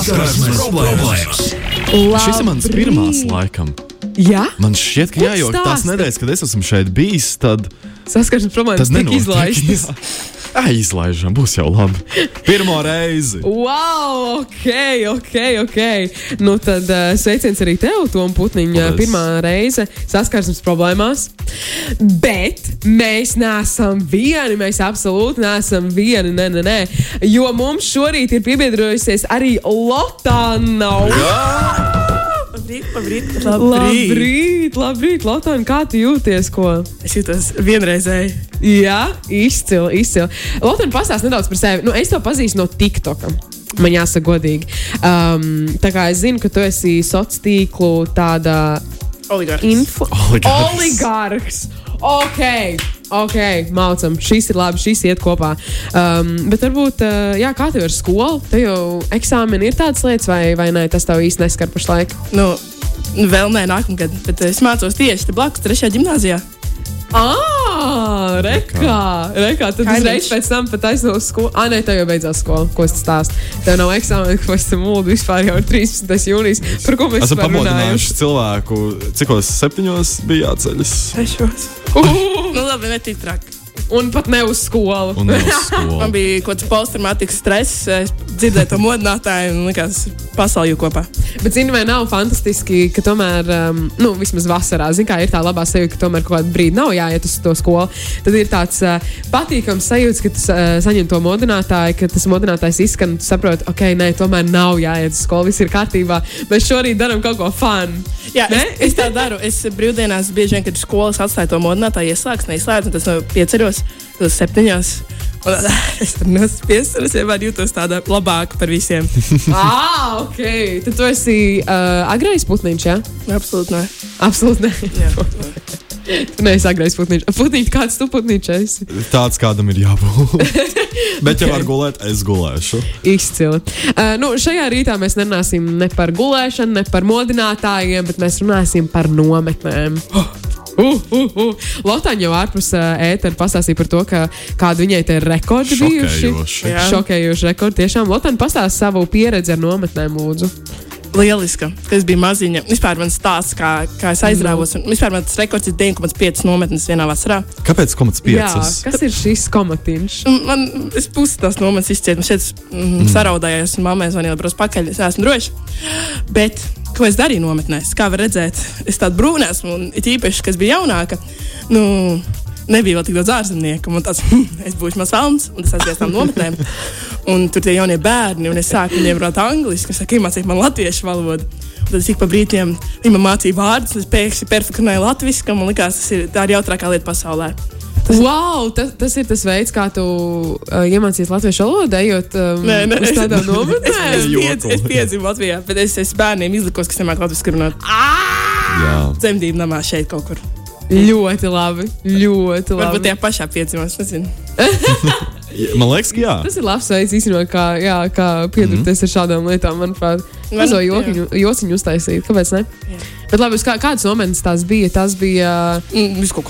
Saskarsmes problēmas. Šis ir mans pirmās laikam. Jā, Man šķiet, ka jā, jo tās nedēļas, kad es esmu šeit bijis, tad saskarsmes problēmas tas tika izlaistas. Jā. Ai, izlaižam, būs jau labi. Pirmo reizi. Wow, ok, ok, ok. Nu tad uh, sveiciens arī tev, Tom Putniņa. Paldies. Pirmā reize saskarsmes problēmās. Bet mēs neesam vieni, mēs absolūti neesam vieni. Nē, nē, nē. Jo mums šorīt ir piebiedrojusies arī Lotāna. Labrīt, labrīt, Labrīt, labrīt, Lotāna, kā tu jūties? Ko? Es jūtos vienreizēji. Jā, izcili, izcili. Lotāna pastāst nedaudz par sevi. Nu, es to pazīstu no TikToka. Man jāsaka, godīgi. Um, tā kā es zinu, ka tu esi sociālo tīklu tāda Oligārds. info... Oligarhs. oligarks. Ok, ok, mācām. Šis ir labi, šis iet kopā. Um, bet varbūt, uh, jā, kā tev ir skola? Tev jau eksāmeni ir tādas lietas, vai, vai nē, tas tev īsti neskar pašlaik. Nu, vēl nē, nākamgad, bet es mācos tieši te blakus, trešajā gimnājā. Ah, rekā, rekā. Tad Kaimiņš. uzreiz pēc tam pat uz skolu. Ah, nē, tev jau beidzās skola. Ko es stāstu? Tev nav eksāmena, ko es tam mūlu vispār jau ir 13. jūnijas. Par ko mēs runājam? pamodinājuši cilvēku, cikos septiņos bija jāceļas. Trešos. Uh, Nu, labi, ne tik traki. Un pat ne uz skolu. Un uz skolu. Man bija kaut kāds posttraumātisks stress, es dzirdēju to modinātāju un likās pasaulju kopā. Bet, zini, vai nav fantastiski, ka tomēr, um, nu, vismaz vasarā, zini, kā ir tā labā sajūta, ka tomēr kaut kādā brīdī nav jāiet uz to skolu. Tad ir tāds uh, patīkams sajūta, ka tu uh, saņem to modinātāju, ka tas modinātājs izskan, tu saproti, ok, nē, tomēr nav jāiet uz skolu, viss ir kārtībā. Mēs šorīt darām kaut ko fanu. Jā, Ne? es, es tā daru. Es brīvdienās bieži vien, kad skolas atstāju to modinātāju, ieslēgts, neizslēdzu, un tas no pieceros līdz septiņos. Un, es tur nospiesu, un es vienmēr jūtos tāda labāka par visiem. ah, ok. Tad tu esi uh, agrais putniņš, jā? Ja? Absolūti nē. Absolūti nē. Jā. Tu neesi agrais putniņš. Putniņš, kāds tu putniņš esi? Tāds kādam ir jābūt. Bet, ja var gulēt, es gulēšu. Izcili. Uh, nu, šajā rītā mēs nerunāsim ne par gulēšanu, ne par modinātājiem, bet mēs runāsim par nometnēm. Uh, uh, uh. Lotāņa jau ārpus uh, ētera pastāstīja par to, ka kāda viņai te ir rekordi bijuši. Šokējoši rekordi. Tiešām Lotāņa pastāsta savu pieredzi ar nometnēm, lūdzu. Lieliska. Tas bija maziņa. Vispār man stāsts, kā, kā es aizrāvos. Un Vispār man tas rekords ir 9,5 nometnes vienā vasarā. Kāpēc komats Jā, piecas? kas ir šis komatiņš? Un Man es pusi tās nometnes izcietu. Man šeit mm, saraudājās, un mammai zvanīja, brauc pakaļ. Es neesmu drošs. Bet ko es darīju nometnēs? Kā var redzēt, es tādu brūnu esmu, un it īpaši, kas bija jaunāka. Nu, Nebija vēl tik daudz ārzemnieku. Man tāds, hm, es būšu mazs velns, un tas aizgāja uz tām nometnēm. Un tur tie jaunie bērni, un es sāku viņiem runāt angliski. Es saku, iemācīju man latviešu valodu. Un tad es ik pa brīdiem viņa man mācīja vārdus, un es pēkšņi perfekcionēju latviešu. Man liekas, tas ir tā ir jautrākā lieta pasaulē. Wow, tas, tas ir tas veids, kā tu uh, iemācījies latviešu valodu, ejot um, Nē, nē, uz tādām Es, nometnēm. es, Joku. piedz, es piedzimu Latvijā, bet es esmu bērniem izlikos, kas nemāķi latviešu runāt. Jā. Dzemdību namā šeit kaut kur. Ļoti labi. Ļoti Varbūt labi. tajā pašā piedzimās. Nezinu. Man liekas, ka jā. Tas ir labs veids, īstenībā, kā, jā, kā piedalīties mm. ar šādām lietām. Manuprāt, Man- mazo jokiņu, jociņu uztaisīt. Kāpēc ne? Jā. Bet labi, kā, kādas nometnes tās bija? Tas bija. Mm, Viss kaut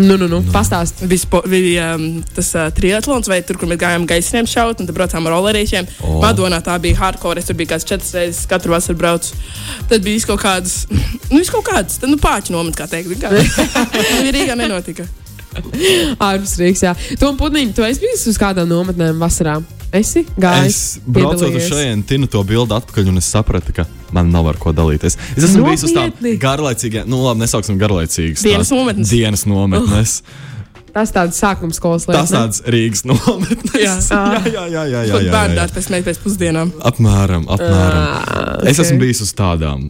kādu. Nu, nu, nu, pastāst. Bija, spo- bija um, tas uh, triatlons, vai tur, kur mēs gājām gaisiem šaut, un tad braucām ar rolerīšiem. Oh. Madonā tā bija hardcore. Es tur biju kāds četras reizes katru vasaru braucu. Tad bija kaut kādas, nu, kaut kādas, tad, nu, pāķi nomet, kā teikt. Kā. Viņa Rīgā nenotika. Ārpus Rīgas, jā. Tom Putniņš, tu esi bijis uz kādām nometnēm vasarā? Esi gājis? Es braucot uz šejienes, tinu to bildi atpakaļ, un es sapratu, ka man nav ar ko dalīties. Es esmu bijis uz Nopietni? garlaicīgām, nu labi, nesauksim garlaicīgas. Dienas nometnes. Dienas nometnes. Tas tāds sākums skolas lietas. Tas tāds Rīgas nometnes. Jā. jā, jā, jā, jā, jā, Kaut jā, bērnu jā. dārza pēc pusdienām. Apmēram, apmēram. Ah, Es ok. esmu bijis uz tādām.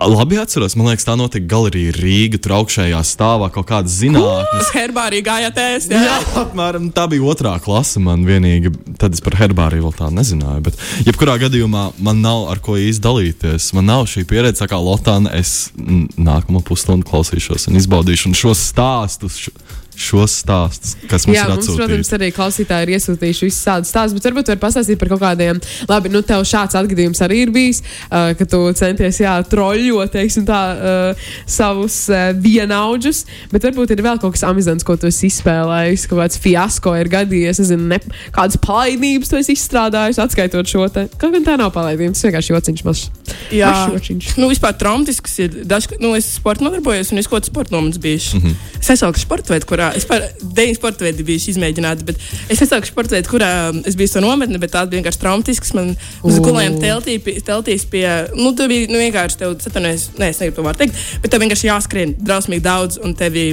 Labi atceros, man liekas, tā notika galerija Rīga, tur augšējā stāvā kaut kādas zinātnes. Uz herbāriju gājāt ēst. Jā, Jā. apmēram tā bija otrā klase. Man vienīgi, tad es par herbāriju vēl tādu nezināju. Bet, jebkurā gadījumā, man nav ar ko īsti dalīties. Man nav šī pieredze, tā kā Lotāna. Es nākamo pusstundu klausīšos un izbaudīšu un šos stāstus. Š... šos stāstus, kas mums Jā, ir mums, protams, atsūtīti. arī klausītāji ir iesūtījuši visus tādus stāstus, bet varbūt var pastāstīt par kaut kādiem. Labi, nu tev šāds atgadījums arī ir bijis, uh, ka tu centies, jā, troļļot, teiksim tā, uh, savus uh, vienaudžus, bet varbūt ir vēl kaut kas amizants, ko tu esi izspēlējis, kaut kāds fiasko ir gadījies, nezinu, ne, kādas palaidības tu esi izstrādājis, atskaitot šo te. Kaut gan tā nav palaidība, tas vienkārši jociņš mazs. Jā, jociņš. nu, vispār traumatisks ir. Daž, nu, es sporta nodarbojos, un es kaut kādā sporta nomads bijuši. Mm Mhm. -hmm. Es esmu sporta veidā, kurā es par deviņu sporta veidu bijuši izmēģināti, bet es esmu sporta veidā, kurā um, es biju to nometni, bet tā bija vienkārši traumatisks. Man uz gulējām teltī, teltīs pie, nu, tu biji nu, vienkārši tev, satunies, nē, es negribu to vārdu teikt, bet tev vienkārši jāskrien drausmīgi daudz, un tevi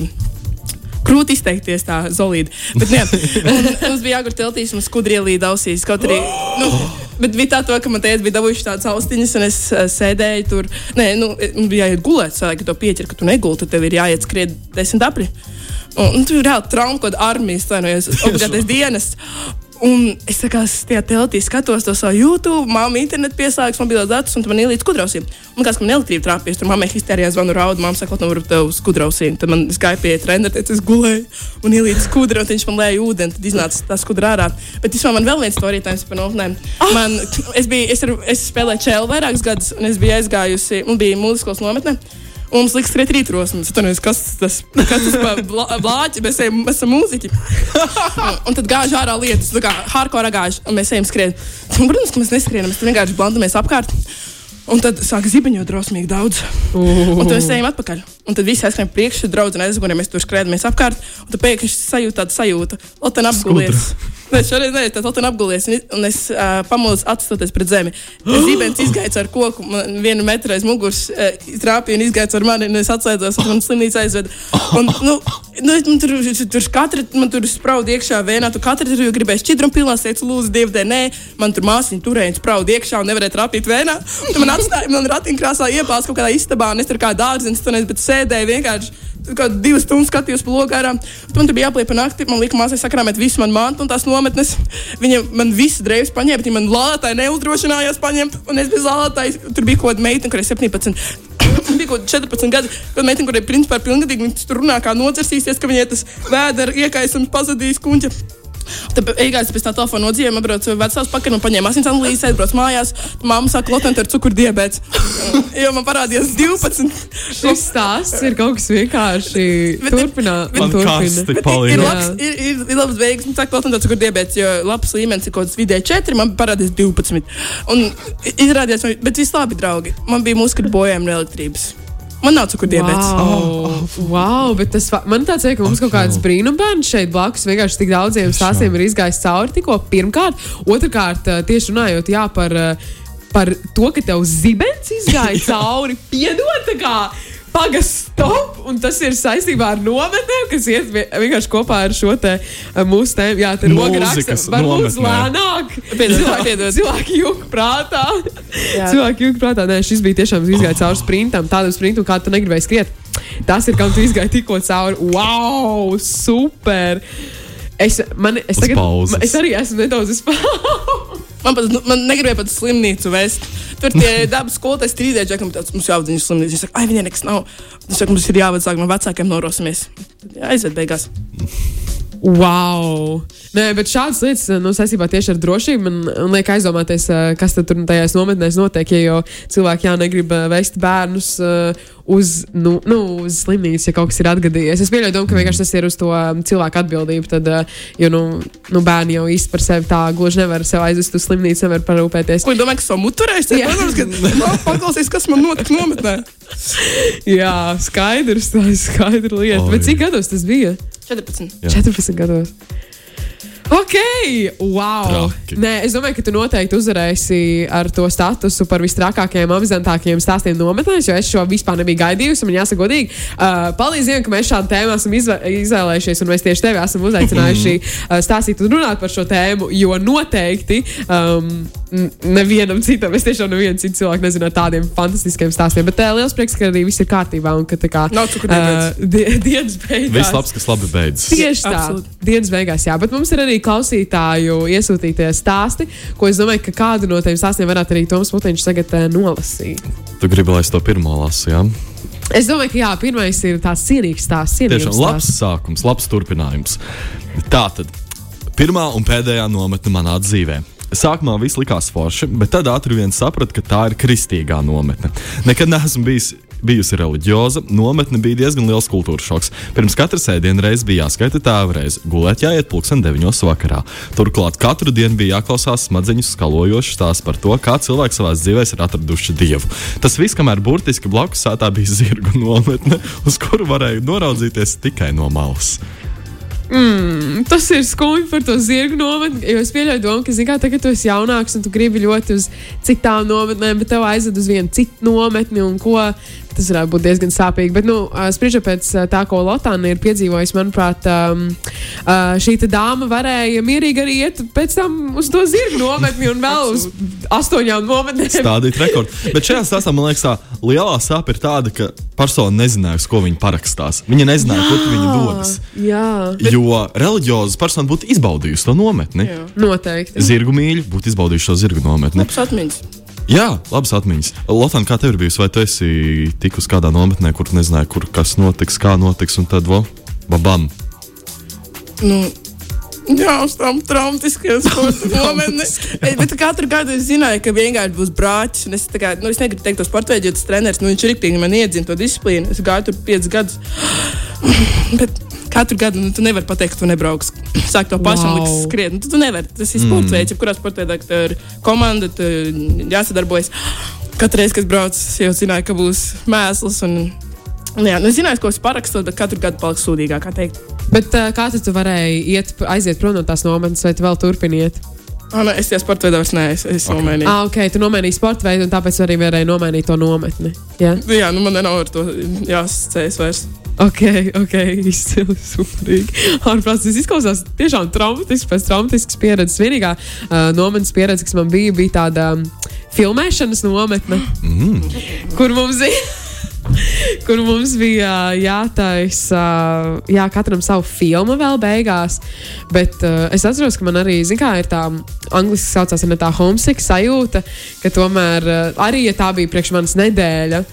Grūti izteikties tā zolīdi. Bet, nu, jā, un mums bija jāgur teltīs un skudri ielīd ausīs. Kaut arī. Nu, bet bija tā, to, ka man teica, bija dabūjuši tādas austiņas, un es uh, sēdēju tur. Nē, nu, bija jāiet gulēt, ka to pieķer, ka tu negulēji, tad tev ir jāiet skriet desmit apri. Un, un tur ir reāli trauma, kad armijas strādājas obligātais dienas. Un es tā kā tajā teltī skatos to savu YouTube, māmu internetu pieslēgus, mobilos datus, un tad man ielīdz skudrausiem. Un kāds man elektrība trāpījis, tur mammai histērijā zvanu raudu, māma saka, ka man var tev skudrausiem. Tad man es gāju pie treneru, teicu, es gulēju un ielīdz skudra, un viņš man lēja ūdeni, tad iznāca tā skudra ārā. Bet vispār man vēl viens storītājs par nometnēm. Man, es, biju, es, ar- es spēlēju čēlu vairākus gadus, un es biju aizgājusi, man bija mūzikas nometne. Un mums liekas, ka ir rītrosmes. Tad, kas tas, kas tas pa blā, blāķi, mēs, ejam, mēs esam mūziķi. un, tad gāž ārā lietas, tā kā hardcore gāž, un mēs ejam skriet. Un, protams, ka mēs neskrienam, mēs vienkārši blandamies apkārt. Un tad sāk zibeņot drausmīgi daudz. Uh. Un tad mēs ejam atpakaļ. Un tad viss aizskrien priekšā, draugi aizgājām, mēs tur skrējamies apkārt. Un tad pēkšņi es sajūtu tādu sajūtu, Lotan apgulies. Nē, šoreiz nē, tad Lotan apgulies. Un, un es uh, pamodos atstoties pret zemi. Zibens izgāja ar koku, man vienu metru aiz muguras uh, trāpīja un izgāja ar mani. Un es atslēdzos, un man slimnīca aizveda. Un, nu, nu, man tur, tur katra, man tur spraud iekšā vēnā, tu katru tur gribēji šķidrumu pilnā, es teicu, lūdzu, dievdē, nē, man tur māsiņa turēja, spraud iekšā un nevarēja trāpīt vēnā. Tad man atstāja, man ratiņkrāsā iepās kaut kādā istabā, un es tur kā dārziņš, tur bet sēdēju vienkārši. Kā divas stundas skatījos pa logu ārā. Man tur bija jāpliek pa nakti. Man liekas, māsai sakrāmēt visu manu mantu un tās nometnes. Viņa man visu drēbes paņēma, bet viņa man lālētāji neuzdrošinājās paņemt. Un es bez lālētājas tur bija kaut kāda meitene, kurai 17. Viņa bija kaut kāda 14 gadi. Kad meitene, kurai principā ir pilngadīga, viņa tur runā, kā nocersīsies, ka viņai tas vēdera iekaisums pazudīs kuņģa. Tad beigās pēc tam telefona nodzīvojām, atbraucu vecās pakaļ un paņēmu asins analīzes, aizbraucu mājās. Māma saka, Lotte, ir cukurdiabēts. jo man parādījās 12. Šis stāsts ir kaut kas vienkārši turpināt. Ir, labs, ir, ir, ir labs veiksmīgs. Man saka, Lotte, ir diabetes, jo labs līmenis ir kaut kāds vidēji 4, man parādījās 12. Un izrādījās, bet viss labi, draugi. Man bija muskatu bojājumi no elektrības. Man nav cukurdiabēts. Wow, wow, bet tas man tāds ir, ka mums kaut kāds brīnumbērns šeit blakus vienkārši tik daudziem stāstiem ir izgājis cauri tikko. Pirmkārt, otrkārt, eh, tieši runājot jā, par, eh, par to, ka tev zibens izgāja cauri, piedod tā kā. Pagaidām, stop! Un tas ir saistībā ar nometnēm, kas iet vie- vienkārši kopā ar šo te eh, mūsu tēmu. Jā, tā ir Mūzikas varbūt lēnāk. Cilvēki- jūg prātā. Jā. Cilvēki jūg prātā. Nē, šis bija tiešām izgājis cauri sprintam, tādam sprintam, kā tu negribēji skriet. Tas ir, kam tu izgāji tikko cauri. Wow, super! Es, man, es, tagad, pauzes. es arī esmu nedaudz pauzes. Man, pat, nu, man negribēja pat slimnīcu vest. Tur tie dabas skolotāji strīdēja, ka mums jāvada viņas slimnīca. Viņš saka, ai, viņai nekas nav. Viņš saka, mums ir jāvada sāk no vecākiem norosimies. Aizved beigās. Wow! Nē, bet šādas lietas nu, saistībā tieši ar drošību man, man liek aizdomāties, eh, kas tad tur tajās nometnēs notiek. Ja jau cilvēki jā, negrib eh, vest bērnus eh, uz, nu, nu, uz slimnīcu, ja kaut kas ir atgadījies. Es pieļauju, domu, ka vienkārši tas ir uz to um, cilvēku atbildību. Tad, jo nu, nu, bērni jau īsti par sevi tā gluži nevar sev aizvest uz slimnīcu, nevar parūpēties. Ko domāju, ka savu muturēšu? Jā. Protams, ka nav paklausīs, kas man notika nometnē. Jā, skaidrs, tā ir skaidra lieta. Oi. Bet cik gados tas bija? 14. Jā. 14 gados. Ok, wow. Traki. Nē, es domāju, ka tu noteikti uzvarēsi ar to statusu par visstrakākajiem, amizantākajiem stāstiem nometnēs, jo es šo vispār nebiju gaidījusi. Man jāsaka, godīgi, uh, paldies Dievam, ka mēs šādu tēmu esam izvē izvēlējušies, un mēs tieši tevi esam uzaicinājuši uh, stāstīt un runāt par šo tēmu, jo noteikti um, nevienam citam, es tiešām nevienu citu cilvēku nezinu ar tādiem fantastiskiem stāstiem, bet uh, liels prieks, ka arī viss ir kārtībā un ka tā kā Nav cukurdiabēts. uh, die, dienas beigās. Viss labs, kas labi beidzas. Tieši tā, Absolūti. dienas beigās, jā. Bet mums ir arī klausītāju iesūtītie stāsti, ko es domāju, ka kādu no tiem stāstiem varētu arī Toms Putiņš tagad uh, nolasīt. Tu gribi, lai es to pirmo lasu, jā? Es domāju, ka jā, pirmais ir tāds cienīgs stāsts. Tiešām labs sākums, labs turpinājums. Tā tad pirmā un pēdējā nometne manā dzīvē. Sākumā viss likās forši, bet tad ātri vien sapratu, ka tā ir kristīgā nometne. Nekad neesmu bijis, bijusi reliģioza, nometne bija diezgan liels kultūras šoks. Pirms katras ēdienas reizes bija jāskaita tēva reize, gulēt jāiet pulksten 9 vakarā. Turklāt katru dienu bija jāklausās smadzeņu skalojošs stāsts par to, kā cilvēki savā dzīvē ir atraduši dievu. Tas viss, kamēr burtiski blakus sētā bija zirgu nometne, uz kuru varēja noraudzīties tikai no malas. Tas ir skumji par to zirgu nometni. Es pieļauju domu, ka, zini, kā tagad tu esi jaunāks un tu gribi ļoti uz citām nometnēm, bet tev aizved uz vienu citu nometni ko. Tas varētu būt diezgan sāpīgi. Bet, nu, spriežot pēc tā, ko Lotāna ir piedzīvojusi, manuprāt, šī te dāma varēja mierīgi arī iet pēc tam uz to zirgu nometni un vēl uz astoņām nometnēm. Stādīt rekordu. Bet šajā stāstā man liekas, tā lielā sāpe ir tāda, ka persona nezināja, uz ko viņa parakstās. Viņa nezināja, kur viņa dodas. Jā, Jo reliģiozas persona būtu izbaudījusi to nometni. Jā. noteikti. Zirgu mīļi būtu izbaudījuši šo zirgu nometni. Labs atmiņas. Jā, labas atmiņas. Lotāna, kā tev ir bijusi? Vai tu esi tikus kādā nometnē, kur nezināji, kur kas notiks, kā notiks, un tad, vo, babam. Nu, jā, uz tām traumatiskajām nometnēm. Bet katru gadu es zināju, ka vienkārši būs brāķis. Es, kā, nu, es negribu teikt, tos sporta veidu treneris, nu, viņš ir rīktīgi man iedzina to disciplīnu. Es gāju tur piecus gadus. Bet katru gadu nu, tu nevari pateikt, ka tu nebrauks. Sāk to pašu Wow. likt skriet. Nu, tu, tu nevari. Tas ir sports Mm. veids, ka tev ir komanda, jāsadarbojas. Katru reizi, kad brauc, es jau zināju, ka būs mēsls. Un, un jā, nu, es zināju, ko es parakstot, bet katru gadu paliks sūdīgāk. Bet uh, kā tu varēji iet, aiziet prom no tās nometnes, vai tu vēl turpiniet? Ah, nē, es tajā sporta veidā vairs neesmu. Es okay. nomainīju. Ah, ok, tu nomainīji sporta veidu, un tāpēc arī varēji nomainīt to nometni. Ja? Nu, Jā, nu man nav ar to jāsacēs vairs. Ok, ok, izcili superīgi. Ārprāts, tas izklausās tiešām traumatisks, pēc traumatiskas pieredzes. Vienīgā uh, nometnes pieredze, kas man bija, bija tāda um, filmēšanas nometne, Mm. kur mums bija. Kur mums bija jātaisa, jā, katram savu filmu vēl beigās. Bet uh, es atceros, ka man arī, zin, kā ir tā angļuiski saucās, ne tā homesick sajūta, ka tomēr uh, arī, ja tā bija priekš manas nedēļa.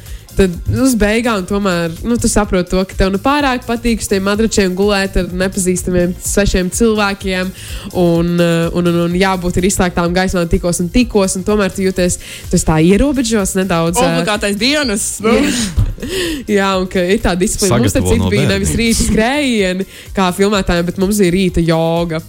Tad uz beigām tomēr nu, tu saproti, to, ka tev nu pārāk patīk uz tiem matračiem gulēt ar nepazīstamiem svešiem cilvēkiem. Un, uh, un, un, un jābūt ir izslēgtām gaismām tikos un tikos. Un tomēr tu jūties tu tā ierobežots nedaudz. Obligātais dienas. Nu. Jā, un ka ir tā disciplīna. Mums tas no bija nevis rīta skrējieni, kā filmētājiem, bet mums bija rīta joga.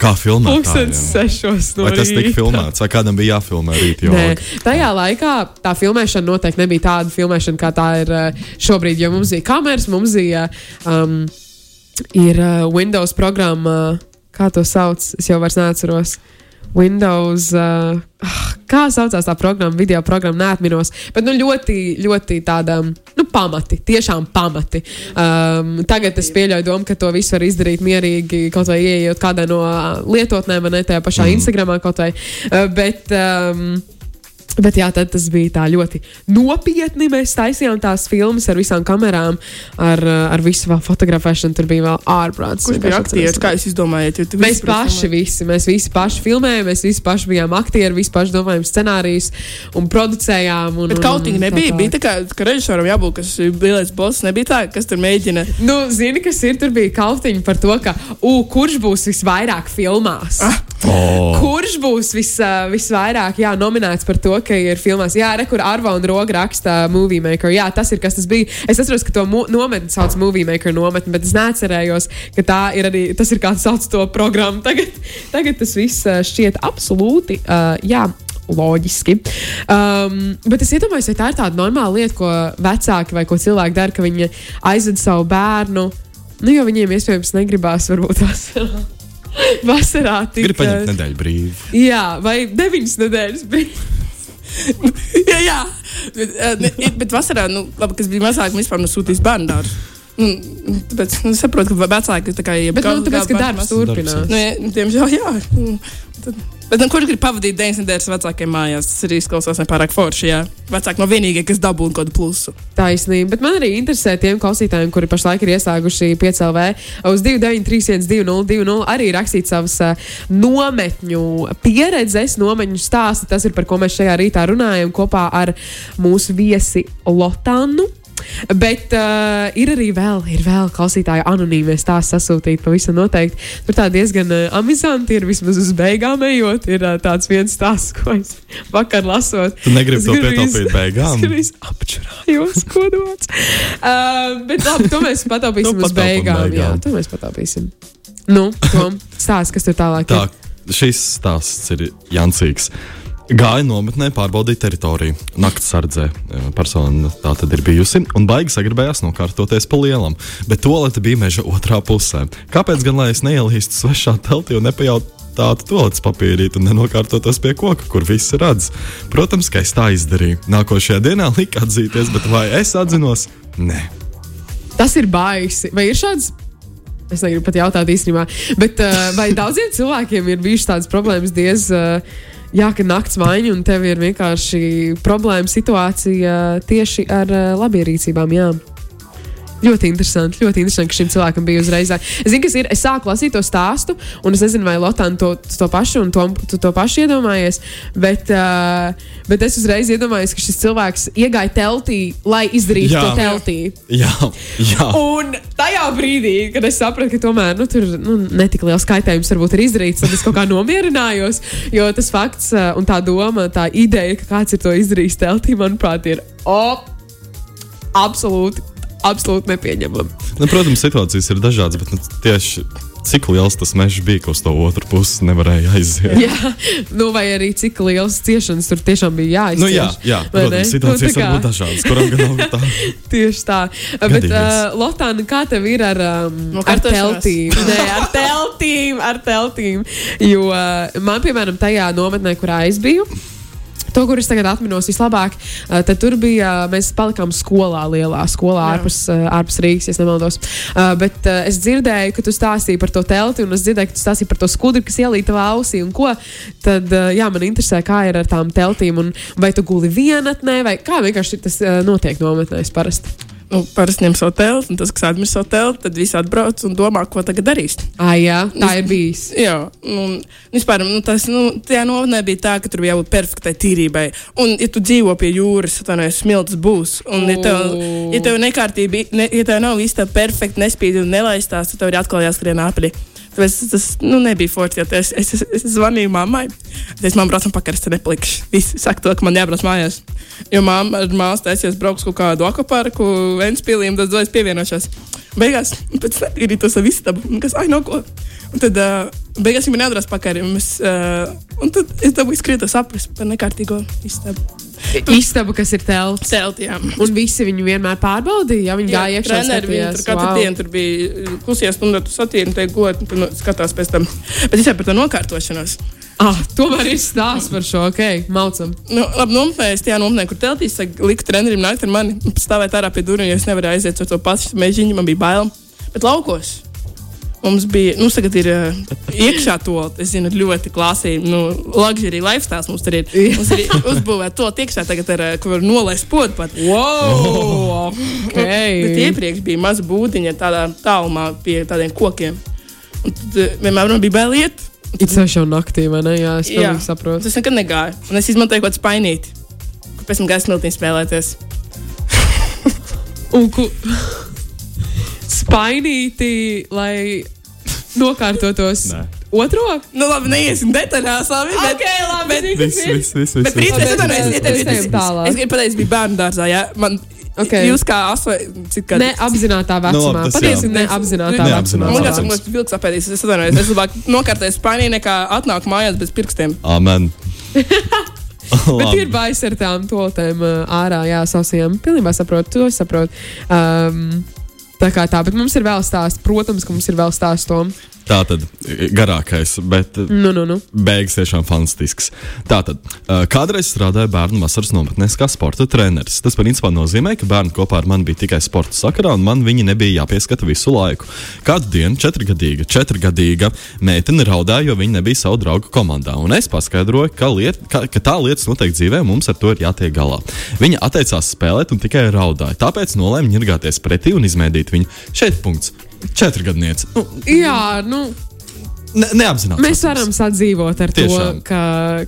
Kā filmā? Pūkstens sešos no Vai tas tika filmēts, vai kādam bija jāfilmē rīt? Nē, tajā laikā tā filmēšana noteikti nebija tāda filmēšana, kā tā ir eh, šobrīd. Jo mums bija kameras, mums bija um, ir, uh, Windows programma, kā to sauc, es jau vairs neatceros. Windows, uh, ah, kā saucās tā programma, video programma, neatminos. Bet nu, ļoti, ļoti tāda nu, pamati, tiešām pamati. Um, tagad es pieļauju domu, ka to visu var izdarīt mierīgi, kaut vai ieejot kādā no uh, lietotnēm, vai ne tajā pašā mm. Instagramā kaut vai. Uh, bet, um, Bet jā, tad tas bija tā ļoti nopietni. Mēs taisījām tās filmas ar visām kamerām, ar, ar visu fotografēšanu. Tur bija vēl ārprāts. Kurš bija aktieris? Kā jūs izdomājat? Mēs paši, visi, mēs visi paši filmējām, mēs visi paši bijām aktieri, visi paši domājām scenārijus un producējām. Un, Bet kaut kā tā nebija. tālāk. Bija tā, kā, ka režisoram jābūt, kas ir bijis boss. Nebija tā, kas tur mēģina. Nu, zini, kas ir? Tur bija kautiņa par to, ka, u, kurš būs visvairāk filmās. Ah. Oh. Kurš būs vis, visvairāk jā, nominēts par to, ka ir filmās? Jā, re, kur Arva un Roga raksta Movie Maker. Jā, tas ir kas tas bija. Es atceros, ka to nometni sauc Movie Maker nometni, bet es neatcerējos, ka tā ir arī, tas ir kāds sauc to programmu. Tagad, tagad tas viss uh, šķiet absolūti, uh, jā. Loģiski. Um, bet es iedomājos, vai tā ir tāda normāla lieta, ko vecāki vai ko cilvēki dara, ka viņi aizved savu bērnu. Nu, jo viņiem iespējams negribās, varbūt vasarā. vasarā tik, Gribu paņemt nedēļu brīvi. Jā, vai deviņas nedēļas bija. jā, jā. Bet, eh, bet vasarā, nu, labi, kas bija mazāk, mēs vispār nosūtījām bērnu dārzu. Nu, tāpēc nu, es saprotu, ka vecāki tā kā jau Bet, nu, tāpēc, ka darbs turpinās. Nu, jā, diemžēl, jā. Nu, Tad, bet, nu, kurš grib pavadīt 9 nedēļas vecākiem mājās? Tas arī izklausās nepārāk forši. Jā. Vecāki no vienīgie, kas dabū kaut kādu plusu. Taisnība. Bet man arī interesē tiem klausītājiem, kuri pašlaik ir ieslēguši 5LV uz 293-1202, arī rakstīt savas uh, nometņu pieredzes, nometņu stāstu. Tas ir par ko mēs šajā rītā runājam kopā ar mūsu viesi Lotānu. Bet uh, ir arī vēl, ir vēl klausītāji anonīmie stāsti sasūtīti pavisam noteikti. Tur tā diezgan uh, amizanti ir vismaz uz beigām ejot. Ir uh, tāds viens stāsts, ko es vakar lasot. Tu negribi to pietaupīt beigām? Es apčurājos, kodots. Uh, bet labi, to mēs pataupīsim Nu, uz pataupam beigām. Jā, beigām. to mēs pataupīsim. Nu, Tom, stāsts, kas tur tālāk Tā, ir. šis stāsts ir Jansīgs. Gāja nometnē, pārbaudīja teritoriju. Naktas sardzē e, persona tā tad ir bijusi, un baigi sagribējās nokārtoties pa lielam. Bet toalete bija meža otrā pusē. Kāpēc gan lai es neielīstu svešā teltī un nepajautātu toaletes papīrīt un nenokārtotos pie koka, kur visi redz? Protams, ka es tā izdarīju. Nākošajā dienā lika atzīties, bet vai es atzinos? Nē. Tas ir baisi. Vai ir šāds? Es negribu pat jautāt īstenībā. Bet uh, vai daudziem cilvēkiem ir bijušas tādas problēmas diez. Uh, Jā, ka naktas maiņa un tev ir vienkārši problēma situācija tieši ar uh, labierīcībām. Jā. Ļoti interesanti, ļoti interesanti, ka šim cilvēkam bija uzreiz. Es zinu, kas ir. Es sāku lasīt to stāstu, un es nezinu, vai Lotāna to, to pašu un to, tu to pašu iedomājies. Bet, uh, bet es uzreiz iedomājos, ka šis cilvēks iegāja teltī, lai izdarītu Jā. to teltī. Jā, jā. Un tajā brīdī, kad es sapratu, ka tomēr nu, tur nu, netik liels kaitējums varbūt ir izdarīts, tad es kaut kā nomierinājos. Jo tas fakts un tā doma, tā ideja, ka kāds ir to izdarījis teltī, manuprāt, ir oh, absolūti, absolūti nepieņemama. Nu, protams, situācijas ir dažādas, bet nu, tieši cik liels tas mežs bija, ka uz to otru pusi nevarēja aiziet. Jā, nu, vai arī cik liels ciešanas tur tiešām bija jāizcieš. Nu, jā, jā, protams, situācijas Nu, tā var kā- būt dažādas, kuram gan nav tā. Tieši tā. Bet, Gadījies. uh, Lotāna, kā tev ir ar, um, Nu, ar teltīm? Nē, ar teltīm, ar teltīm. Jo uh, man, piemēram, tajā nometnē, kurā es biju. To, kurus tagad atminos vislabāk, uh, tad tur bija. Uh, mēs palikām skolā, lielā skolā, Jā. ārpus, uh, ārpus Rīgas, ja es nemaldos. Uh, bet uh, es dzirdēju, ka tu stāstīji par to telti, un es dzirdēju, ka tu stāstīji par to skudru, kas ielīta tavā ausī. un ko. Tad uh, jā, man interesē, kā ir ar tām teltīm, un vai tu guli vienatnē, vai kā vienkārši tas uh, notiek nometnēs parasti. Nu, parasti ņem savu telti, un tas, kas atmirst savu telti, tad viss atbrauc un domā, ko tagad darīs. Ai, jā, tā ir bijis. Jā, un vispār nu, tas nu, tajā nometnē bija tā, ka tur bija jābūt perfektai tīrībai. Un, ja tu dzīvo pie jūras, tad no smilts būs. Un, ja tev, ja tev nekārtība, ne, ja tev nav viss tā perfekti, nespīd un nelaistās, tad tev ir atkal jāskrien apli. Tāpēc tas, nu, nebija forši. Es, es, es, es zvanīju mammai. Es man braucu pakaļ, es te neplikšu. Visi saka, to, ka man jābrauc mājās. Jo mamma ar māsu taisījās braukt uz kaut kādu akvaparku, Ventspīlī, un tad es pievienošos. Beigās, pēc tam ir tas un kas, ai, no ko. Un tad uh, beigās viņa neatradās pakaļ. un Mēs, uh, un tad es dabūju skriet saprast par nekārtīgo istabu. Istaba, kas ir telts. Celtījām. Un visi viņu vienmēr pārbaudīja. Ja viņi gāja iekšā, Treneri viņi tur katru wow. dienu tur bija klusajā stundā, tu satīri, un te godi, un tu nu, skatās pēc tam. Bet jau par to nokārtošanos. Ah, tomēr ir stāsts par šo, ok, maucam. Nu, labi, nometnē, es tajā nometnē, kur teltīs, saka, liku trenerim nākt ar mani, stāvēt ārā pie durvīm, jo es nevarēju aiziet ar to pašu mežiņu, man bija bail. Bet laukos. Mums bija, nu, tagad ir uh, iekšā to, es zinu, ļoti klasīgi, nu, luxury lifestyle mums tur ir. Mums ir uzbūvēta to iekšā tagad, ar, uh, kur var nolaist podu pat. Wow! Bet Okay. iepriekš bija maza būdiņa tādā tālumā pie tādiem kokiem. Un tad uh, vienmēr man bija bail iet. It sevišķi jau naktī, vai ne? Jā, es Jā. saprotu. Tas nekad negāja. Un es izmantoju kaut kādu spainīti. kur Pēc tam gāju smiltīm spēlēties. Un ku... spainīti, lai nokārtotos Nē. otro? Nu, labi, neiesim detaļās. Labi, bet, Ok, labi, bet, zinu, Viss, viss, viss. bet viss, rīt, viss. es mēs- es- es- es- es gribu pateikt, es biju bērnu dārzā. Ja? Man, Ok. Jūs kā gadi? Neapzinātā Nu, vecumā. tas Patiesi Neapzinātā vecumā. Man liekas, ka vilks apēdīs. Es atvainojos, es labāk nokārtēju spainī nekā atnāku mājās bez pirkstiem. Amen. Bet ir baisi ar tām toltēm ārā, jā, sausajām. Pilnībā saprotu, to es saprotu. Um, tā kā tā, bet mums ir vēl stāsts. Protams, ka mums ir vēl stāsts tom. Tā tad garākais, bet Nu, nu, nu. beigas tiešām fantastisks. Tātad, ā, kādreiz strādāju bērnu vasaras nometnēs kā sporta treneris. Tas principā nozīmē, ka bērni kopā ar mani bija tikai sporta sakarā, un man viņi nebija jāpieskata visu laiku. Kādu dienu četrgadīga, četrgadīga meitene raudāja, jo viņa nebija savu draugu komandā. Un es paskaidroju, ka, liet, ka, ka tā lietas notiek dzīvē, mums ar to ir jātiek galā. Viņa atteicās spēlēt un tikai raudāja. Tāpēc nolēma ņirgāties pretī un izmēdīt viņu. Šeit punkts. Četrgadniece. Nu, Jā, nu. ne, neapzināti. Mēs varam sadzīvot ar Tiešām. to, ka,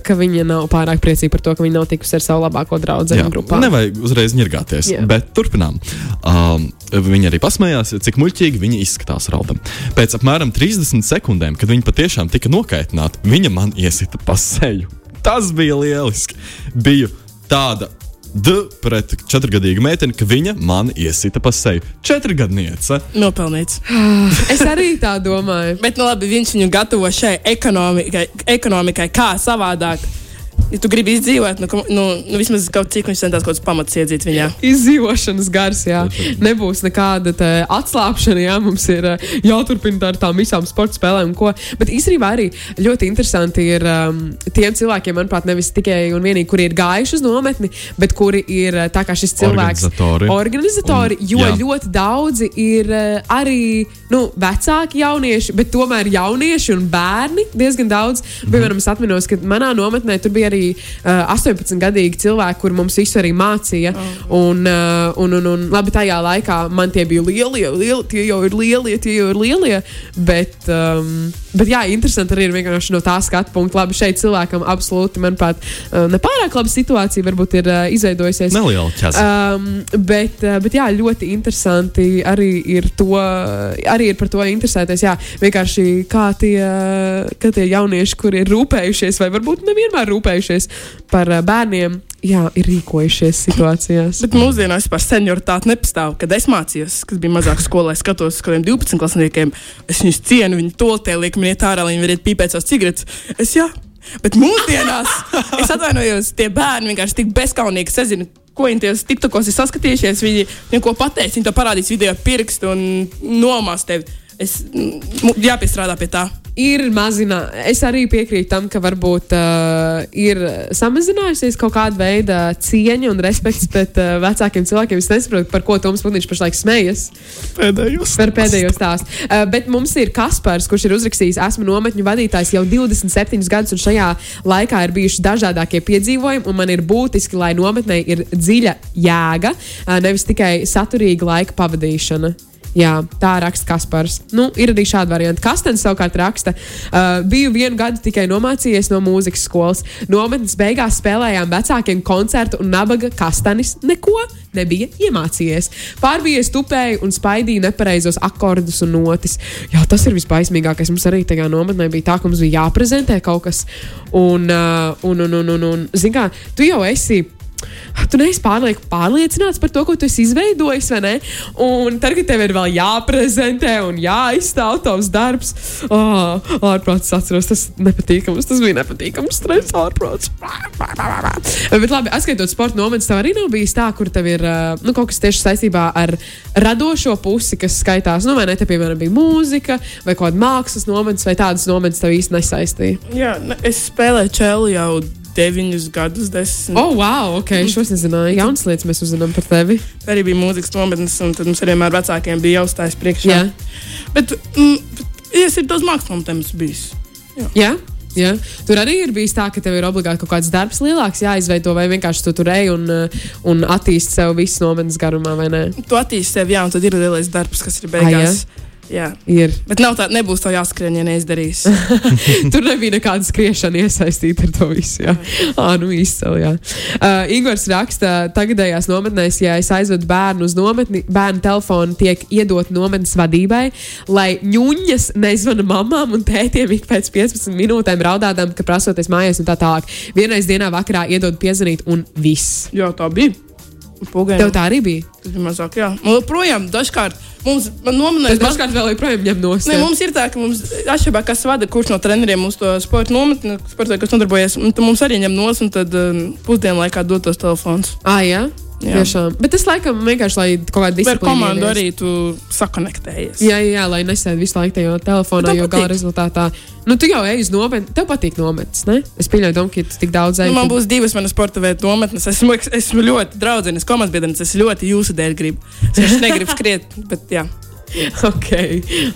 ka viņa nav pārāk priecīga par to, ka viņa nav tikusi ar savu labāko draugu grupā. nevajag uzreiz ņirgāties, Jā. bet turpinām. Um, viņa arī pasmējās, cik muļķīgi viņa izskatās raudam. Pēc apmēram 30 sekundēm, kad viņa patiešām tika nokaitināta, viņa man iesita pa seju. Tas bija lieliski. Biju tāda. D pret četrgadīgu meiteni, ka viņa man iesita pa seju. Četrgadniece. Nopelnīts. Es arī tā domāju. Bet, nu, labi, viņš viņu gatavo šai ekonomikai, ekonomikai kā savādāk. Ja tu gribi izdzīvot, nu, nu, nu vismaz kaut cik viņš centās kaut kāds pamats iedzīt viņā. Izdzīvošanas gars, jā. Nebūs nekāda atslābšana, jā. Mums ir ā, jāturpina ar tām visām sporta spēlēm, un ko. Bet īstenībā arī ļoti interesanti ir um, tiem cilvēkiem, manuprāt, nevis tikai un vienīgi, kuri ir gājuši uz nometni, bet kuri ir ā, tā kā šis cilvēks. Organizatori. Organizatori, Un- jo jā. ļoti daudzi ir ā, arī nu, vecāki jaunieši, bet tomēr jaunieši un bērni diezgan daudz. Mhm. Piemēram, es atceros, ka manā nometnē tur bija arī uh, 18-gadīgi cilvēki, kur mums visu arī mācīja. Un, uh, un, un, un labi, tajā laikā man tie bija lielie, lielie tie jau ir lielie, tie jau ir lielie. Bet, um, bet jā, interesanti arī ir vienkārši no tā skatu punkta. Labi, šeit cilvēkam absolūti, manuprāt, uh, nepārāk laba situācija varbūt ir uh, izveidojusies. Neliela ķēze. Um, bet, uh, bet jā, ļoti interesanti arī ir, to, arī ir par to interesēties. Jā, vienkārši kā tie, kā tie jaunieši, kuri ir rūpējušies, vai varbūt nevienmēr rūpējušies par uh, bērniem, jā, ir rīkojušies situācijās. Bet mūsdienās par senioritāti nepastāv. Kad es mācījos, kas bija mazāk skolā, es skatos uz kādiem 12 klasniekiem, es viņus cienu, viņi toltē liek man iet ārā, viņi varētu pīpēt savas cigaretes. Es jā. Bet mūsdienās, es atvainojos, tie bērni vienkārši tik bezskaunīgi. Es nezinu, ko viņi tajos tiktakos ir saskatījušies. Viņi neko pateiks, viņi to parādīs video ar pirkstu un nomās tevi. Es jāpiestrādā pie tā. Ir mazināta. Es arī piekrītu tam, ka varbūt uh, ir samazinājusies kaut kāda veida cieņa un respekts pret uh, vecākiem cilvēkiem. Es nesaprotu, par ko Toms Putniņš pašlaik smejas. Pēdējos. Par pēdējo stāstu. Uh, bet mums ir Kaspars, kurš ir uzrakstījis, esmu nometņu vadītājs jau 27 gadus, un šajā laikā ir bijuši dažādākie piedzīvojumi. un Man ir būtiski, lai nometnē ir dziļa jēga, uh, nevis tikai saturīga laika pavadīšana. Jā, tā raksta Kaspars. Nu, ir arī šāda varianta. Kastens savukārt raksta, uh, biju vienu gadu tikai nomācījies no mūzikas skolas. Nometnes beigās spēlējām vecākiem koncertu, un nabaga kastanis neko nebija iemācījies. Pārbījies tupēji un spaidīja nepareizos akordus un notis. Jā, tas ir visbaismīgākais. Mums arī tajā nometnē bija tā, ka mums bija jāprezentē kaut kas. Un, uh, un, un, un, un, un zini kā, tu jau esi. Tu neesi pārlieku pārliecināts par to, ko tu esi izveidojis, vai ne? Un tad, kad tev ir vēl jāprezentē un jāizstāv tavs darbs, oh, ārprāts atceros, tas nepatīkams. Tas bija nepatīkams, stress, ārprāts. Bet labi, atskaitot sporta nometnes, tev arī nav bijis tā, kur tev ir uh, nu, kaut kas tieši saistībā ar radošo pusi, kas skaitās. Nu, vai ne, te, piemēram, bija mūzika vai kāda mākslas nometnes, vai tādas nometnes tev īsti nesaistīja. Jā, ne, es spēlēju čēlu jau deviņus gadus, desmit. Oh, wow, ok, šos nezināju. Jaunas lietas mēs uzzinām par tevi. Arī bija mūzikas nometnes, un tad mums arī vienmēr vecākiem bija jāuzstājas priekšā. Jā. Bet, mm, bet es ir daudz mākslas nometnes bijis. Jā. Jā. Tur arī ir bijis tā, ka tev ir obligāti kaut kāds darbs lielāks jāizveido, vai vienkārši tu tur ej un, uh, un attīsti sev visu nometnes garumā, vai ne? Tu attīsti sevi, jā, un tad ir lielais darbs, kas ir beigās. Jā. Ir. Bet nav tā, nebūs tā jāskrien, ja neizdarīs. Tur nebija nekāda skriešana iesaistīta ar to visu. Jā, à, nu izcili. Jā. Uh, Igors raksta, tagadējās nometnēs, ja es aizvedu bērnu uz nometni, bērnu telefonu tiek iedot nometnes vadībai, lai ņuņas nezvana mamām un tētiem ik pēc 15 minūtēm raudādām, ka prasoties mājās un tā tālāk. Vienreiz dienā vakarā iedod piezvanīt un viss. jā, tā bija. Pagaidām. Tev tā arī bija. Tas bija mazāk, jā. Un joprojām dažkārt mums Es nominēs. dažkārt vēl joprojām ņem no Ne, mums ir tā, ka mums atšķirībā, kas vada, kurš no treneriem uz to sporta nometni, sporta, kas nodarbojas, un tad mums arī ņem nos, un tad um, pusdienu laikā dot tos telefons. Ah, jā? Tiešām. Bet tas laikam vienkārši, lai kaut kāda Ar disciplīna. komandu ieviest. arī tu sakonektējies. Jā, jā, lai nesēdi visu laiku tajā telefonā, jo gala rezultātā. Nu, tu jau ej uz nometni, tev patīk nometnes, ne? Es pieļauju, Dom, ka tu tik daudz ej. Nu, man būs divas manas sporta veidu nometnes. Esmu, esmu ļoti draudzīgs, komandas biedrs. Es ļoti jūsu dēļ gribu. Es negribu skriet, bet jā. ok,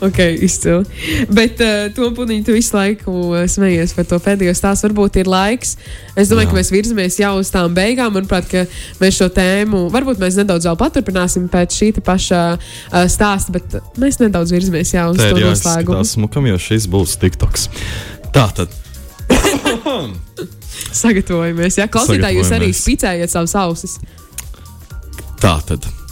ok, izcili. Bet uh, to puniņu tu visu laiku uh, smejies par to pēdējo stāstu. Varbūt ir laiks. Es domāju, Jā. ka mēs virzamies jau uz tām beigām. Manuprāt, ka mēs šo tēmu varbūt mēs nedaudz vēl paturpināsim pēc šī paša uh, stāsta, bet mēs nedaudz virzamies jau uz Te to noslēgumu. jāizskatās smukam, jo šis būs TikToks. Tā tad. Sagatavojamies. Jā, klausītāji, jūs arī spicējiet savus ausis. Tā tad.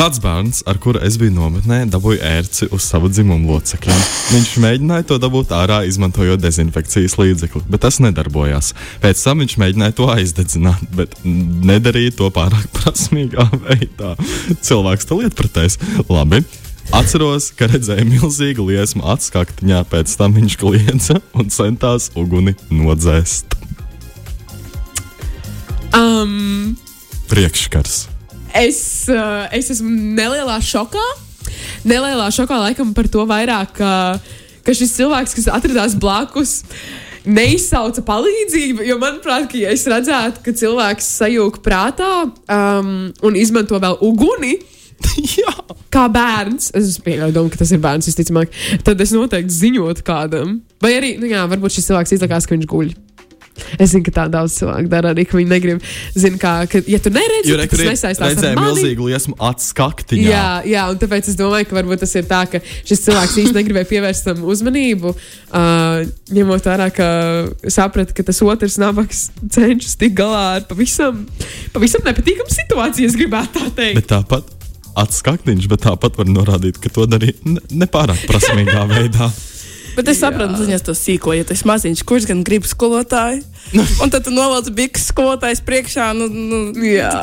Kāds bērns, ar kuru es biju nometnē, dabūja ērci uz savu dzimumu locekļiem. Viņš mēģināja to dabūt ārā, izmantojot dezinfekcijas līdzekli, bet tas nedarbojās. Pēc tam viņš mēģināja to aizdedzināt, bet nedarīja to pārāk prasmīgā veidā. Cilvēks to lietpratēs. Labi. Atceros, ka redzēju milzīgu liesmu atskaktiņā, pēc tam viņš kliedza un centās uguni nodzēst. Um, Priekškars. Es, uh, es esmu nelielā šokā. Nelielā šokā laikam par to vairāk, ka, ka šis cilvēks, kas atradās blakus, neizsauca palīdzību. Jo, manuprāt, ka, ja es redzētu, ka cilvēks sajūta prātā um, un izmanto vēl uguni. Kā bērns, es pieļauju, domu, ka tas ir bērns, visticamāk, tad es noteikti ziņotu kādam. Vai arī, nu jā, varbūt šis cilvēks izlikās, ka viņš guļ. Es zinu, ka tā daudz cilvēku dara arī, ka viņi negrib. Zinu, kā, ka, ja tu neredzi, Jo tad tas nesaistās ar redzēju mani. milzīgu liesmu atskaktiņā. Jā, jā, un tāpēc es domāju, ka varbūt tas ir tā, ka šis cilvēks īstenībā negribēja pievērst tam uzmanību. Uh, ņemot vērā, ka saprata, ka tas otrs nabaks cenšas tikt galā ar pavisam, pavisam nepatīkamu situāciju, es gribētu tā teikt. Bet tāpat atskaktiņš, bet tāpat var norādīt, ka to darīja ne- nepārāk prasmīgā veidā. Bet es saprotu, ka tas sīko, ja tas maziņš, kurš gan grib skolotāju. Un tad tu novelc bikses skolotājs priekšā, nu, nu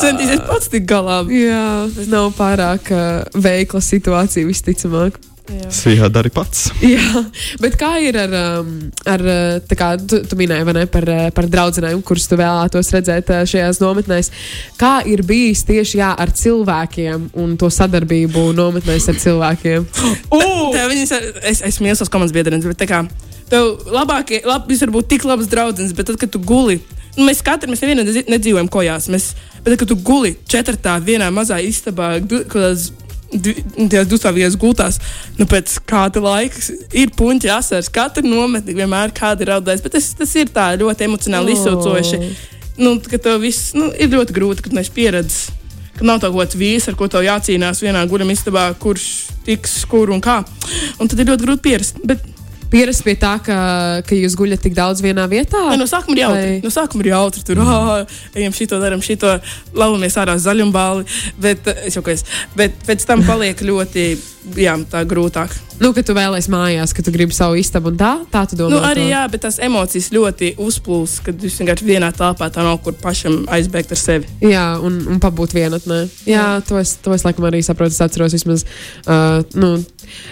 centīsies pats tikt galā. Jā, tas nav pārāk uh, veikla situācija, visticamāk. Jā. Tas jādara pats. Jā, bet kā ir ar, um, ar uh, kā tu, tu minēji vai ne, par, uh, par draugiem, kurus tu vēlētos redzēt uh, šajās nometnēs? Kā ir bijis tieši jā, ar cilvēkiem un to sadarbību nometnēs ar cilvēkiem? Tev viņas, es esmu iesaucis komandas biedriem, bet tā kā tev labākie, lab, jūs varat būt tik labs draugs, bet tad, kad tu guli, nu, mēs katrs, mēs nevienam nedzīvojam kojās, mēs, bet tad, kad tu guli četrtā vienā mazā istabā, kādās tajās dusmīgajās gultās, nu, pēc kāda laika ir puņķi asars, katra nometne vienmēr kāda ir raudājis, bet tas, tas ir tā ļoti emocionāli Oh. izsaucoši. Nu, ka tev viss nu, ir ļoti grūti, kad neesi pieredzējis. Ka nav tā kaut kāds vīrs, ar ko tev jācīnās vienā guļamistabā, kurš tiks, kur un kā. Un tad ir ļoti grūti pierast. Bet Pierast pie tā, ka, ka jūs guļat tik daudz vienā vietā? ne, no sākuma ir jautri. Vai- No sākuma ir jautri. Tur mm. ejam šito, darām šito, lauvamies ārā zaļumbāli. Bet, es jau es. Bet pēc tam paliek ļoti jā, tā grūtāk. Nu, ka tu vēlēsies mājās, ka tu gribi savu istabu un tā, tā tu domā. Nu, arī to? jā, bet tās emocijas ļoti uzplūst, kad jūs vienkārši vienā telpā tā nav kur pašam aizbēgt ar sevi. Jā, un, un pabūt vienatnē. Jā, to es, to es laikam arī saprotu. Es atceros, vismaz uh, nu,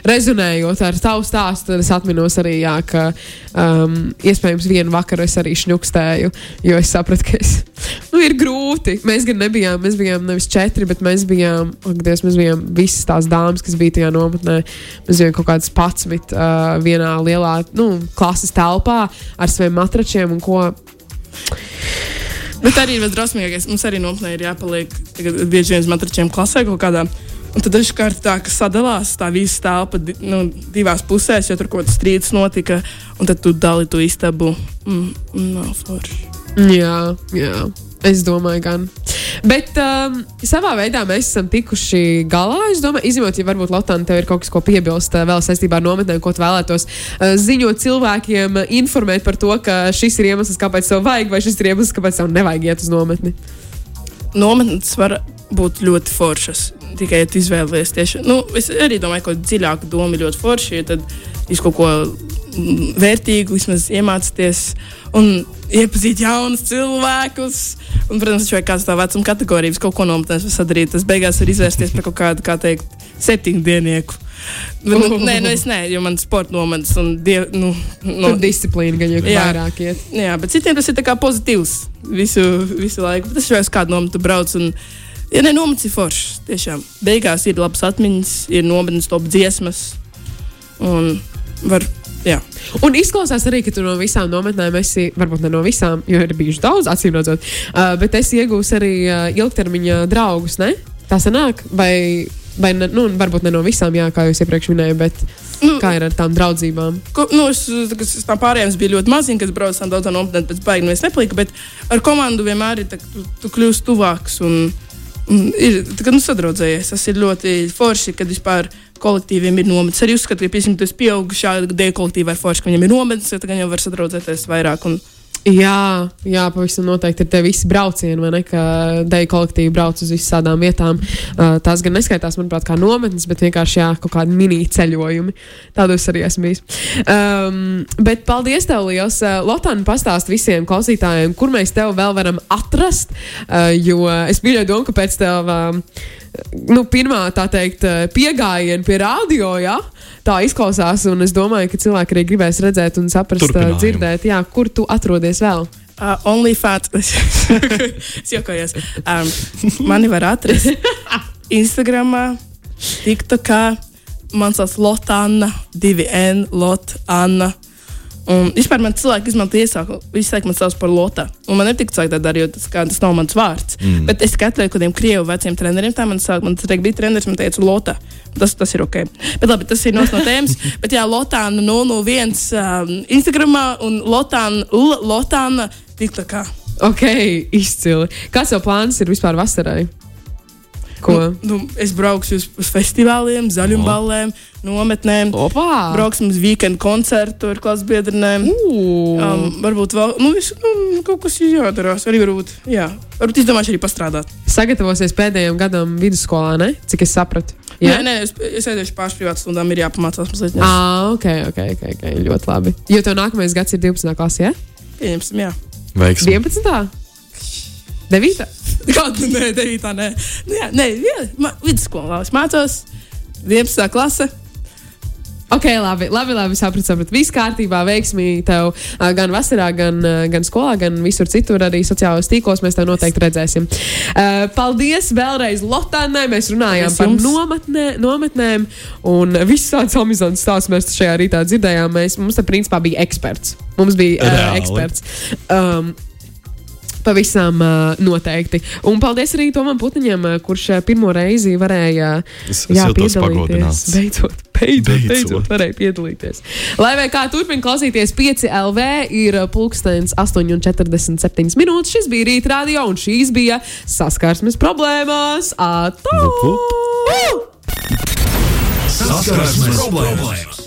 rezonējot ar tavu stāstu, tad es atminos arī, jā, ka um, iespējams vienu vakaru es arī šņukstēju, jo es sapratu, ka es, nu, ir grūti. Mēs gan nebijām, mēs bijām nevis četri, bet mēs bijām, ak, Dievs, mēs bijām visas tās dāmas, kas bija tajā nometnē. Mēs bijām kaut kādas patsmit uh, vienā lielā nu, klases telpā ar saviem matračiem un ko. Bet arī ir drosmīgākais. Mums arī nopietni ir jāpaliek bieži vien uz matračiem klasē kaut kādā. Un tad dažkārt tā, ka sadalās tā visa telpa nu, divās pusēs, jo tur kaut kāds strīds notika. Un tad tu dali to istabu. Mm, nav forši. Jā, jā. Es domāju, gan. Bet um, savā veidā mēs esam tikuši galā. Es domāju, izņemot, ja varbūt Lotāna tev ir kaut kas, ko piebilst uh, vēl saistībā ar nometnēm, ko tu vēlētos uh, ziņot cilvēkiem, uh, informēt par to, ka šis ir iemesls, kāpēc tev vajag, vai šis ir iemesls, kāpēc tev nevajag iet uz nometni. Nometnes var būt ļoti foršas. Tikai ja tu izvēlējies tieši. Nu, es arī domāju, ka dziļāka doma ir ļoti forša. Ja tad jūs kaut ko mm, vērtīgu vismaz iemācāties un iepazīt jaunus cilvēkus. Un, protams, vai kāds tā vecuma kategorijas kaut ko nometnēs var sadarīt, tas beigās var izvērsties par kaut kādu, kā teikt, septiņdienieku. Bet, nu, nē, nu es nē, jo man ir sporta nometnes un diev, nu, No. no, Disciplīna gan jau Jā. vairāk iet. Jā, bet citiem tas ir pozitīvs visu, visu laiku. Bet es jau kādu nometu brauc. Un, ja ne nometnes ir foršas, tiešām. Beigās ir labas atmiņas, ir nometnes top dziesmas. Un var, jā. Un izklausās arī, ka tu no visām nometnēm esi, varbūt ne no visām, jo ir bijuši daudz, acīm redzot, uh, bet es iegūstu arī uh, ilgtermiņa draugus. Ne? Tā sanāk, vai Vai ne, nu, varbūt ne no visām, jā, kā jūs iepriekš minējāt, bet Nu, kā ir ar tām draudzībām? Ko, nu, es, es tam pārējiem es biju ļoti maziņš, kad braucu tam daudzām nopietnām, pēc baigām es nepliku, bet ar komandu vienmēr ir tā, tu, tu kļūsi tuvāks un, un ir tā, nu, sadraudzējies. Tas ir ļoti forši, kad vispār kolektīviem ir nometnes. Arī uzskatu, ka, piemēram, tas pieaugušā dēļ kolektīvā ir forši, ka viņam ir nometnes, tad jau var sadraudzēties vairāk. Un, Jā, jā, pavisam noteikti ir tie visi braucieni, vai ne? Ka deju kolektīvi brauc uz visām vietām. Uh, tās gan neskaitās, manuprāt, kā nometnes, bet vienkārši jā, kaut kādi mini ceļojumi. Tādos arī esmu bijis. Um, bet paldies tev, liels! Uh, Lotāna pastāst visiem klausītājiem, kur mēs tev vēl varam atrast. Uh, jo es pieļauju domu, ka pēc tev. Uh, Nu, pirmā tā teikt, piegājiena pie radio, jā, tā izklausās. Un es domāju, ka cilvēki arī gribēs redzēt un saprast, Turpinājumu. dzirdēt, jā, kur tu atrodies vēl. Uh, OnlyFans. es jokojos. Um, mani var atrast Instagram, TikTokā. Man sauc Lotāna, 2N, Lotāna. Un vispār man cilvēki izmanto iesāku, viņi saka, man sauc par Lota. Un man netika cilvēki tā dara, jo tas, kā, tas nav mans vārds. Mm. Bet es katrai kādiem krievu veciem treneriem tā man saka, man tas bija treneris, man teica Lota. Tas, tas ir ok. Bet labi, tas ir no tēmas. Bet jā, Lotāna 001 um, Instagramā un Lotāna, Lotāna TikTokā. Ok, izcili. Kāds jau plāns ir vispār vasarai? Ko? Nu, nu, es braukšu uz, uz festivāliem, zaļumballēm, nometnēm. Opā! Brauksim uz weekend koncertu ar klases biedriem. Uh. Um, varbūt vēl nu, visu, nu, kaut kas ir jādarās. Arī varbūt, jā, varbūt izdomāšu arī pastrādāt. Sagatavosies pēdējiem gadam vidusskolā, ne? Cik es sapratu. Jā, nē, es, es aiziešu pāri privātu stundām, ir jāpamācās mazliet. Jā, Ah, ok, ok, ok, ok. Ļoti labi. Jo tev nākamais gads ir 12. klasē, ja? pieņemsim, jā. Veiksmi. 11. 9. Kādu nē, 9. nē. Nu, jā, nē, jā, vidusskolā es mācos 11. klase. Ok, labi, labi, labi sapratu, sapratu. Viss kārtībā, veiksmīgi tev gan vasarā, gan, gan skolā, gan visur citur, arī sociālajos tīklos. Mēs tev noteikti redzēsim. Uh, paldies vēlreiz Lotānai. Mēs runājām Paldies par jums. nometnē, nometnēm un visu tādu amizantu stāstu mēs šajā rītā dzirdējām. Mēs, mums te principā bija eksperts. Mums bija uh, eksperts. Um, Pavisam uh, noteikti. Un paldies arī Tomam Putniņam, kurš uh, pirmo reizi varēja Es- es jūtos pagodināts. Beidzot, beidzot, beidzot, varēja piedalīties. Lai vai kā turpina klausīties 5 LV, ir pulkstenis 8,47 minūtes. Šis bija rīta radio, un šīs bija saskarsmes problēmas. Atā! Saskarsmes problēmas!